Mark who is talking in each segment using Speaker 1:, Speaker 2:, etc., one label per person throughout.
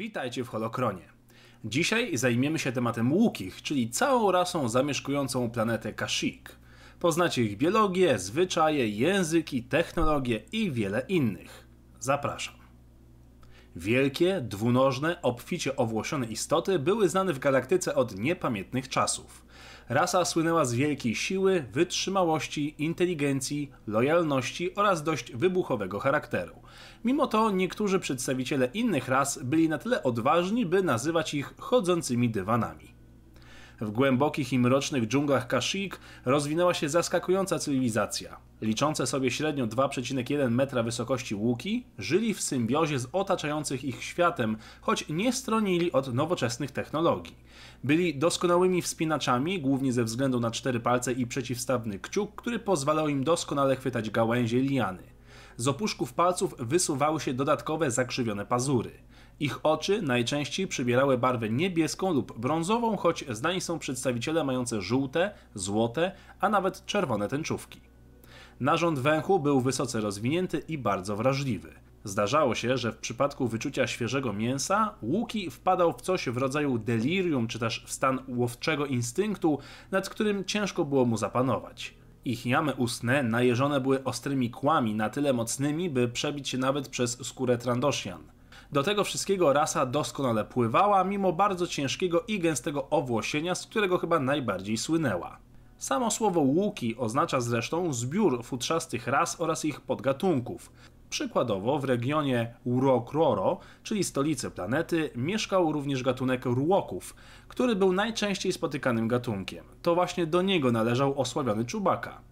Speaker 1: Witajcie w Holokronie. Dzisiaj zajmiemy się tematem łukich, czyli całą rasą zamieszkującą planetę Kashyyyk. Poznacie ich biologię, zwyczaje, języki, technologie i wiele innych. Zapraszam. Wielkie, dwunożne, obficie owłosione istoty były znane w galaktyce od niepamiętnych czasów. Rasa słynęła z wielkiej siły, wytrzymałości, inteligencji, lojalności oraz dość wybuchowego charakteru. Mimo to niektórzy przedstawiciele innych ras byli na tyle odważni, by nazywać ich chodzącymi dywanami. W głębokich i mrocznych dżunglach Kashyyyk rozwinęła się zaskakująca cywilizacja. Liczące sobie średnio 2,1 metra wysokości łuki, żyli w symbiozie z otaczających ich światem, choć nie stronili od nowoczesnych technologii. Byli doskonałymi wspinaczami, głównie ze względu na cztery palce i przeciwstawny kciuk, który pozwalał im doskonale chwytać gałęzie liany. Z opuszków palców wysuwały się dodatkowe zakrzywione pazury. Ich oczy najczęściej przybierały barwę niebieską lub brązową, choć znani są przedstawiciele mające żółte, złote, a nawet czerwone tęczówki. Narząd węchu był wysoce rozwinięty i bardzo wrażliwy. Zdarzało się, że w przypadku wyczucia świeżego mięsa Łuki wpadał w coś w rodzaju delirium czy też w stan łowczego instynktu, nad którym ciężko było mu zapanować. Ich jamy ustne najeżone były ostrymi kłami na tyle mocnymi, by przebić się nawet przez skórę Trandoshian. Do tego wszystkiego rasa doskonale pływała, mimo bardzo ciężkiego i gęstego owłosienia, z którego chyba najbardziej słynęła. Samo słowo łuki oznacza zresztą zbiór futrzastych ras oraz ich podgatunków. Przykładowo w regionie Urokroro, czyli stolicy planety, mieszkał również gatunek ruoków, który był najczęściej spotykanym gatunkiem. To właśnie do niego należał osławiony Czubaka.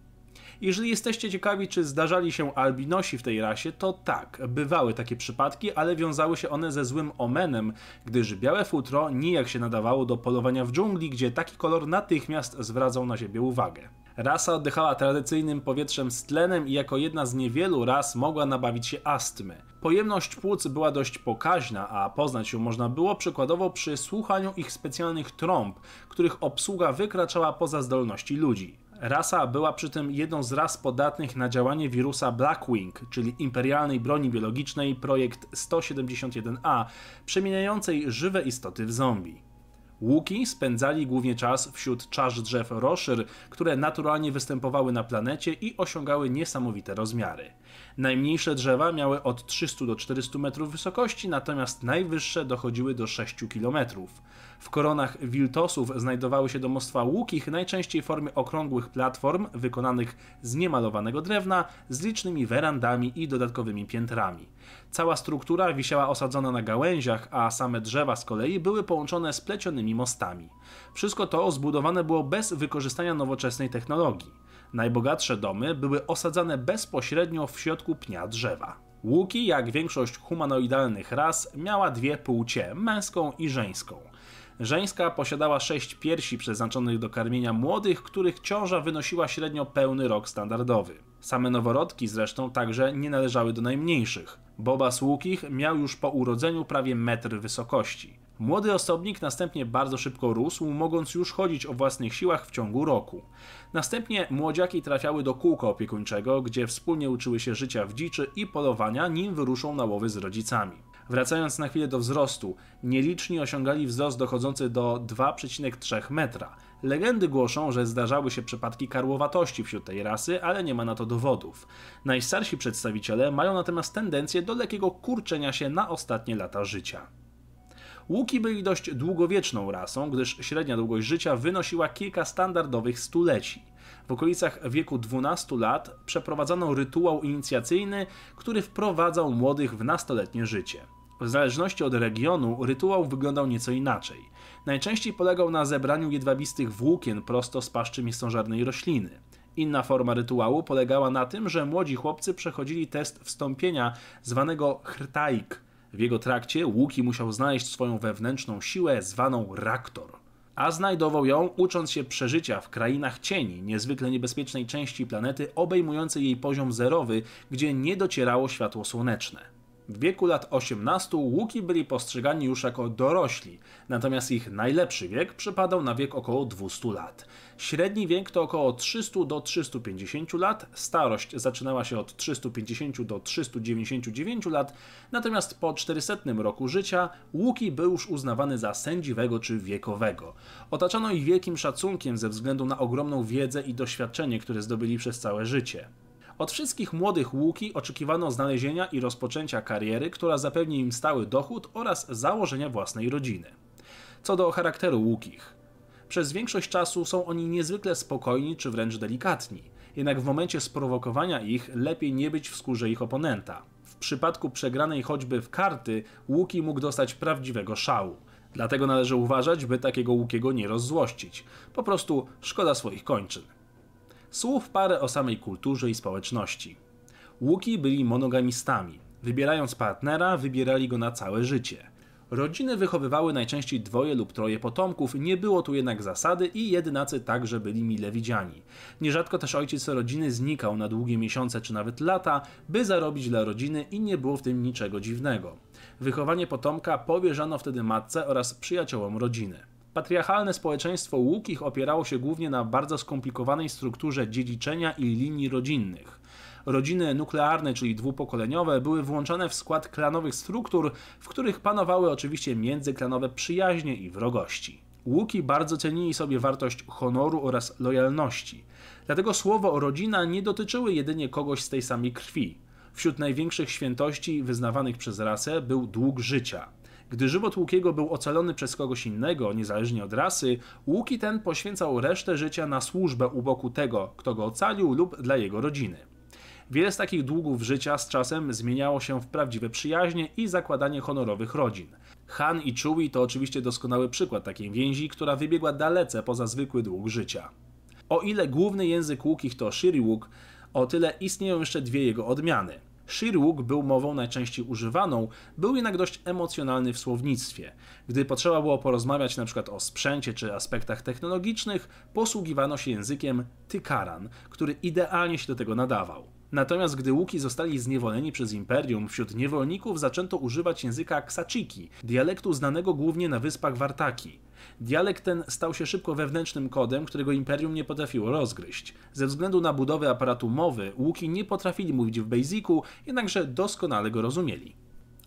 Speaker 1: Jeżeli jesteście ciekawi, czy zdarzali się albinosi w tej rasie, to tak, bywały takie przypadki, ale wiązały się one ze złym omenem, gdyż białe futro nijak się nadawało do polowania w dżungli, gdzie taki kolor natychmiast zwracał na siebie uwagę. Rasa oddychała tradycyjnym powietrzem z tlenem i jako jedna z niewielu ras mogła nabawić się astmy. Pojemność płuc była dość pokaźna, a poznać ją można było przykładowo przy słuchaniu ich specjalnych trąb, których obsługa wykraczała poza zdolności ludzi. Rasa była przy tym jedną z ras podatnych na działanie wirusa Blackwing, czyli imperialnej broni biologicznej projekt 171A, przemieniającej żywe istoty w zombie. Łuki spędzali głównie czas wśród czasz drzew roszyr, które naturalnie występowały na planecie i osiągały niesamowite rozmiary. Najmniejsze drzewa miały od 300 do 400 metrów wysokości, natomiast najwyższe dochodziły do 6 km. W koronach wiltosów znajdowały się domostwa łukich, najczęściej w formie okrągłych platform wykonanych z niemalowanego drewna, z licznymi werandami i dodatkowymi piętrami. Cała struktura wisiała osadzona na gałęziach, a same drzewa z kolei były połączone splecionymi mostami. Wszystko to zbudowane było bez wykorzystania nowoczesnej technologii. Najbogatsze domy były osadzane bezpośrednio w środku pnia drzewa. Łuki, jak większość humanoidalnych ras, miała dwie płcie, męską i żeńską. Żeńska posiadała sześć piersi przeznaczonych do karmienia młodych, których ciąża wynosiła średnio pełny rok standardowy. Same noworodki zresztą także nie należały do najmniejszych. Boba Łukich miał już po urodzeniu prawie metr wysokości. Młody osobnik następnie bardzo szybko rósł, mogąc już chodzić o własnych siłach w ciągu roku. Następnie młodziaki trafiały do kółka opiekuńczego, gdzie wspólnie uczyły się życia w dziczy i polowania, nim wyruszą na łowy z rodzicami. Wracając na chwilę do wzrostu, nieliczni osiągali wzrost dochodzący do 2,3 metra. Legendy głoszą, że zdarzały się przypadki karłowatości wśród tej rasy, ale nie ma na to dowodów. Najstarsi przedstawiciele mają natomiast tendencję do lekkiego kurczenia się na ostatnie lata życia. Łuki byli dość długowieczną rasą, gdyż średnia długość życia wynosiła kilka standardowych stuleci. W okolicach wieku 12 lat przeprowadzano rytuał inicjacyjny, który wprowadzał młodych w nastoletnie życie. W zależności od regionu rytuał wyglądał nieco inaczej. Najczęściej polegał na zebraniu jedwabistych włókien prosto z paszczy mięsożarnej rośliny. Inna forma rytuału polegała na tym, że młodzi chłopcy przechodzili test wstąpienia zwanego hrtaik. W jego trakcie Łuki musiał znaleźć swoją wewnętrzną siłę zwaną Raktor. A znajdował ją ucząc się przeżycia w krainach cieni, niezwykle niebezpiecznej części planety obejmującej jej poziom zerowy, gdzie nie docierało światło słoneczne. W wieku lat 18 łuki byli postrzegani już jako dorośli, natomiast ich najlepszy wiek przypadał na wiek około 200 lat. Średni wiek to około 300 do 350 lat, starość zaczynała się od 350 do 399 lat, natomiast po 400 roku życia łuki był już uznawany za sędziwego czy wiekowego. Otaczano ich wielkim szacunkiem ze względu na ogromną wiedzę i doświadczenie, które zdobyli przez całe życie. Od wszystkich młodych łuki oczekiwano znalezienia i rozpoczęcia kariery, która zapewni im stały dochód oraz założenia własnej rodziny. Co do charakteru łukich. Przez większość czasu są oni niezwykle spokojni czy wręcz delikatni, jednak w momencie sprowokowania ich lepiej nie być w skórze ich oponenta. W przypadku przegranej choćby w karty, łuki mógł dostać prawdziwego szału. Dlatego należy uważać, by takiego łukiego nie rozzłościć. Po prostu szkoda swoich kończyn. Słów parę o samej kulturze i społeczności. Łuki byli monogamistami. Wybierając partnera, wybierali go na całe życie. Rodziny wychowywały najczęściej dwoje lub troje potomków, nie było tu jednak zasady i jedynacy także byli mile widziani. Nierzadko też ojciec rodziny znikał na długie miesiące czy nawet lata, by zarobić dla rodziny i nie było w tym niczego dziwnego. Wychowanie potomka powierzano wtedy matce oraz przyjaciołom rodziny. Patriarchalne społeczeństwo Łukich opierało się głównie na bardzo skomplikowanej strukturze dziedziczenia i linii rodzinnych. Rodziny nuklearne, czyli dwupokoleniowe, były włączane w skład klanowych struktur, w których panowały oczywiście międzyklanowe przyjaźnie i wrogości. Łuki bardzo cenili sobie wartość honoru oraz lojalności. Dlatego słowo rodzina nie dotyczyły jedynie kogoś z tej samej krwi. Wśród największych świętości wyznawanych przez rasę był dług życia. Gdy żywot Łukiego był ocalony przez kogoś innego, niezależnie od rasy, Łuki ten poświęcał resztę życia na służbę u boku tego, kto go ocalił lub dla jego rodziny. Wiele z takich długów życia z czasem zmieniało się w prawdziwe przyjaźnie i zakładanie honorowych rodzin. Han i Chewie to oczywiście doskonały przykład takiej więzi, która wybiegła dalece poza zwykły dług życia. O ile główny język Łukich to Shiriwuk, o tyle istnieją jeszcze dwie jego odmiany – Shirwook był mową najczęściej używaną, był jednak dość emocjonalny w słownictwie. Gdy potrzeba było porozmawiać np. o sprzęcie czy aspektach technologicznych, posługiwano się językiem Tykaran, który idealnie się do tego nadawał. Natomiast gdy łuki zostali zniewoleni przez imperium, wśród niewolników zaczęto używać języka Ksachiki, dialektu znanego głównie na wyspach Wartaki. Dialekt ten stał się szybko wewnętrznym kodem, którego imperium nie potrafiło rozgryźć. Ze względu na budowę aparatu mowy, łuki nie potrafili mówić w Basicu, jednakże doskonale go rozumieli.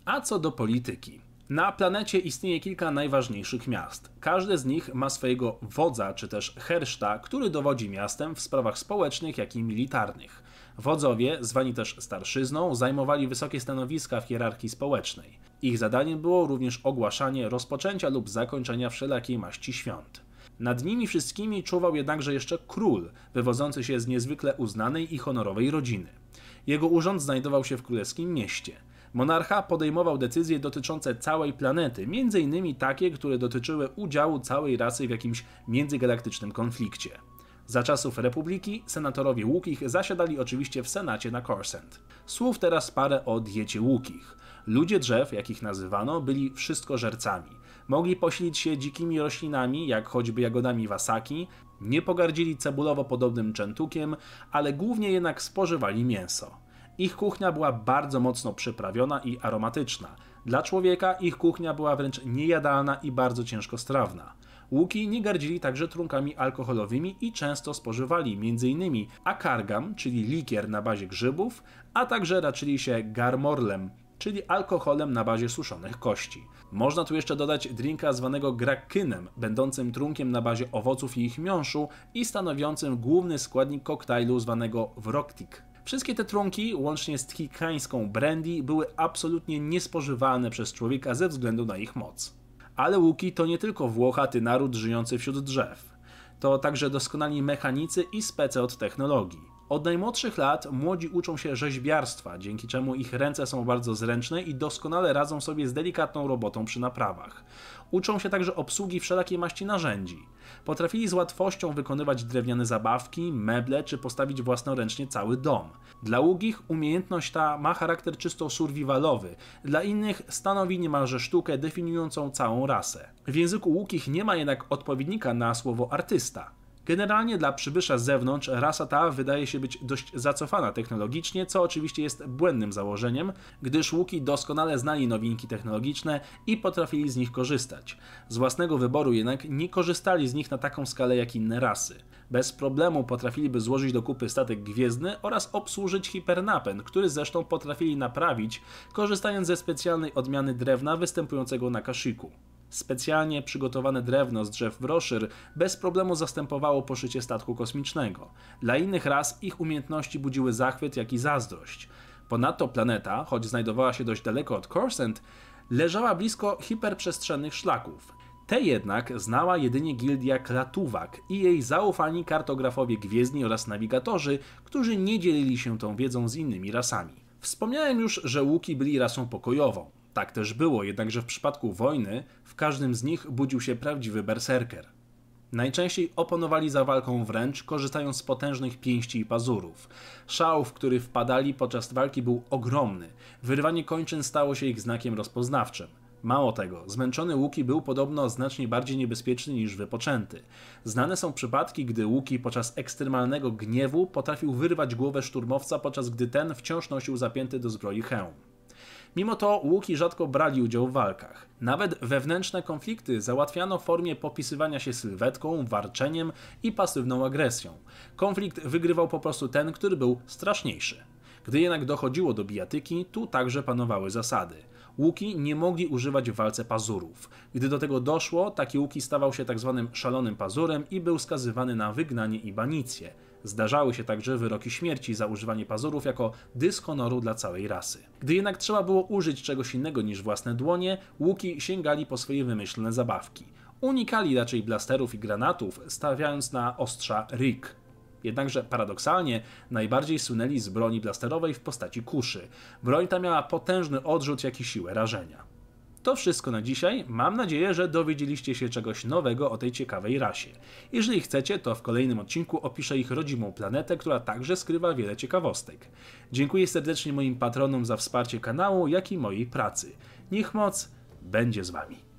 Speaker 1: A co do polityki. Na planecie istnieje kilka najważniejszych miast. Każde z nich ma swojego wodza czy też herszta, który dowodzi miastem w sprawach społecznych, jak i militarnych. Wodzowie, zwani też starszyzną, zajmowali wysokie stanowiska w hierarchii społecznej. Ich zadaniem było również ogłaszanie rozpoczęcia lub zakończenia wszelakiej maści świąt. Nad nimi wszystkimi czuwał jednakże jeszcze król, wywodzący się z niezwykle uznanej i honorowej rodziny. Jego urząd znajdował się w królewskim mieście. Monarcha podejmował decyzje dotyczące całej planety, innymi takie, które dotyczyły udziału całej rasy w jakimś międzygalaktycznym konflikcie. Za czasów Republiki senatorowie Łukich zasiadali oczywiście w Senacie na Corsent. Słów teraz parę o diecie Łukich. Ludzie drzew, jakich nazywano, byli wszystkożercami. Mogli posilić się dzikimi roślinami, jak choćby jagodami wasaki, nie pogardzili cebulowo podobnym czentukiem, ale głównie jednak spożywali mięso. Ich kuchnia była bardzo mocno przyprawiona i aromatyczna. Dla człowieka ich kuchnia była wręcz niejadalna i bardzo ciężkostrawna. Łuki nie gardzili także trunkami alkoholowymi i często spożywali m.in. akargam, czyli likier na bazie grzybów, a także raczyli się garmorlem, czyli alkoholem na bazie suszonych kości. Można tu jeszcze dodać drinka zwanego grakkynem, będącym trunkiem na bazie owoców i ich miąższu i stanowiącym główny składnik koktajlu zwanego wroktik. Wszystkie te trunki, łącznie z tchikańską brandy, były absolutnie niespożywalne przez człowieka ze względu na ich moc. Ale łuki to nie tylko włochaty naród żyjący wśród drzew. To także doskonali mechanicy i spece od technologii. Od najmłodszych lat młodzi uczą się rzeźbiarstwa, dzięki czemu ich ręce są bardzo zręczne i doskonale radzą sobie z delikatną robotą przy naprawach. Uczą się także obsługi wszelakiej maści narzędzi. Potrafili z łatwością wykonywać drewniane zabawki, meble czy postawić własnoręcznie cały dom. Dla ługich umiejętność ta ma charakter czysto survivalowy, dla innych stanowi niemalże sztukę definiującą całą rasę. W języku łukich nie ma jednak odpowiednika na słowo artysta. Generalnie dla przybysza z zewnątrz rasa ta wydaje się być dość zacofana technologicznie, co oczywiście jest błędnym założeniem, gdyż łuki doskonale znali nowinki technologiczne i potrafili z nich korzystać. Z własnego wyboru jednak nie korzystali z nich na taką skalę jak inne rasy. Bez problemu potrafiliby złożyć do kupy statek gwiezdny oraz obsłużyć hipernapęd, który zresztą potrafili naprawić, korzystając ze specjalnej odmiany drewna występującego na Kashiku. Specjalnie przygotowane drewno z drzew Wroszyr bez problemu zastępowało poszycie statku kosmicznego. Dla innych ras ich umiejętności budziły zachwyt, jak i zazdrość. Ponadto planeta, choć znajdowała się dość daleko od Corsent, leżała blisko hiperprzestrzennych szlaków. Te jednak znała jedynie gildia Klatuwak i jej zaufani kartografowie gwiezdni oraz nawigatorzy, którzy nie dzielili się tą wiedzą z innymi rasami. Wspomniałem już, że łuki byli rasą pokojową. Tak też było, jednakże w przypadku wojny w każdym z nich budził się prawdziwy berserker. Najczęściej oponowali za walką wręcz, korzystając z potężnych pięści i pazurów. Szał, w który wpadali podczas walki był ogromny. Wyrywanie kończyn stało się ich znakiem rozpoznawczym. Mało tego, zmęczony Łuki był podobno znacznie bardziej niebezpieczny niż wypoczęty. Znane są przypadki, gdy Łuki podczas ekstremalnego gniewu potrafił wyrwać głowę szturmowca, podczas gdy ten wciąż nosił zapięty do zbroi hełm. Mimo to łuki rzadko brali udział w walkach. Nawet wewnętrzne konflikty załatwiano w formie popisywania się sylwetką, warczeniem i pasywną agresją. Konflikt wygrywał po prostu ten, który był straszniejszy. Gdy jednak dochodziło do bijatyki, tu także panowały zasady. Łuki nie mogli używać w walce pazurów. Gdy do tego doszło, taki łuki stawał się tzw. Tak szalonym pazurem i był skazywany na wygnanie i banicję. Zdarzały się także wyroki śmierci za używanie pazurów jako dyshonoru dla całej rasy. Gdy jednak trzeba było użyć czegoś innego niż własne dłonie, łuki sięgali po swoje wymyślne zabawki. Unikali raczej blasterów i granatów, stawiając na ostrza rig. Jednakże paradoksalnie najbardziej słynęli z broni blasterowej w postaci kuszy. Broń ta miała potężny odrzut, jak i siłę rażenia. To wszystko na dzisiaj. Mam nadzieję, że dowiedzieliście się czegoś nowego o tej ciekawej rasie. Jeżeli chcecie, to w kolejnym odcinku opiszę ich rodzimą planetę, która także skrywa wiele ciekawostek. Dziękuję serdecznie moim patronom za wsparcie kanału, jak i mojej pracy. Niech moc będzie z wami.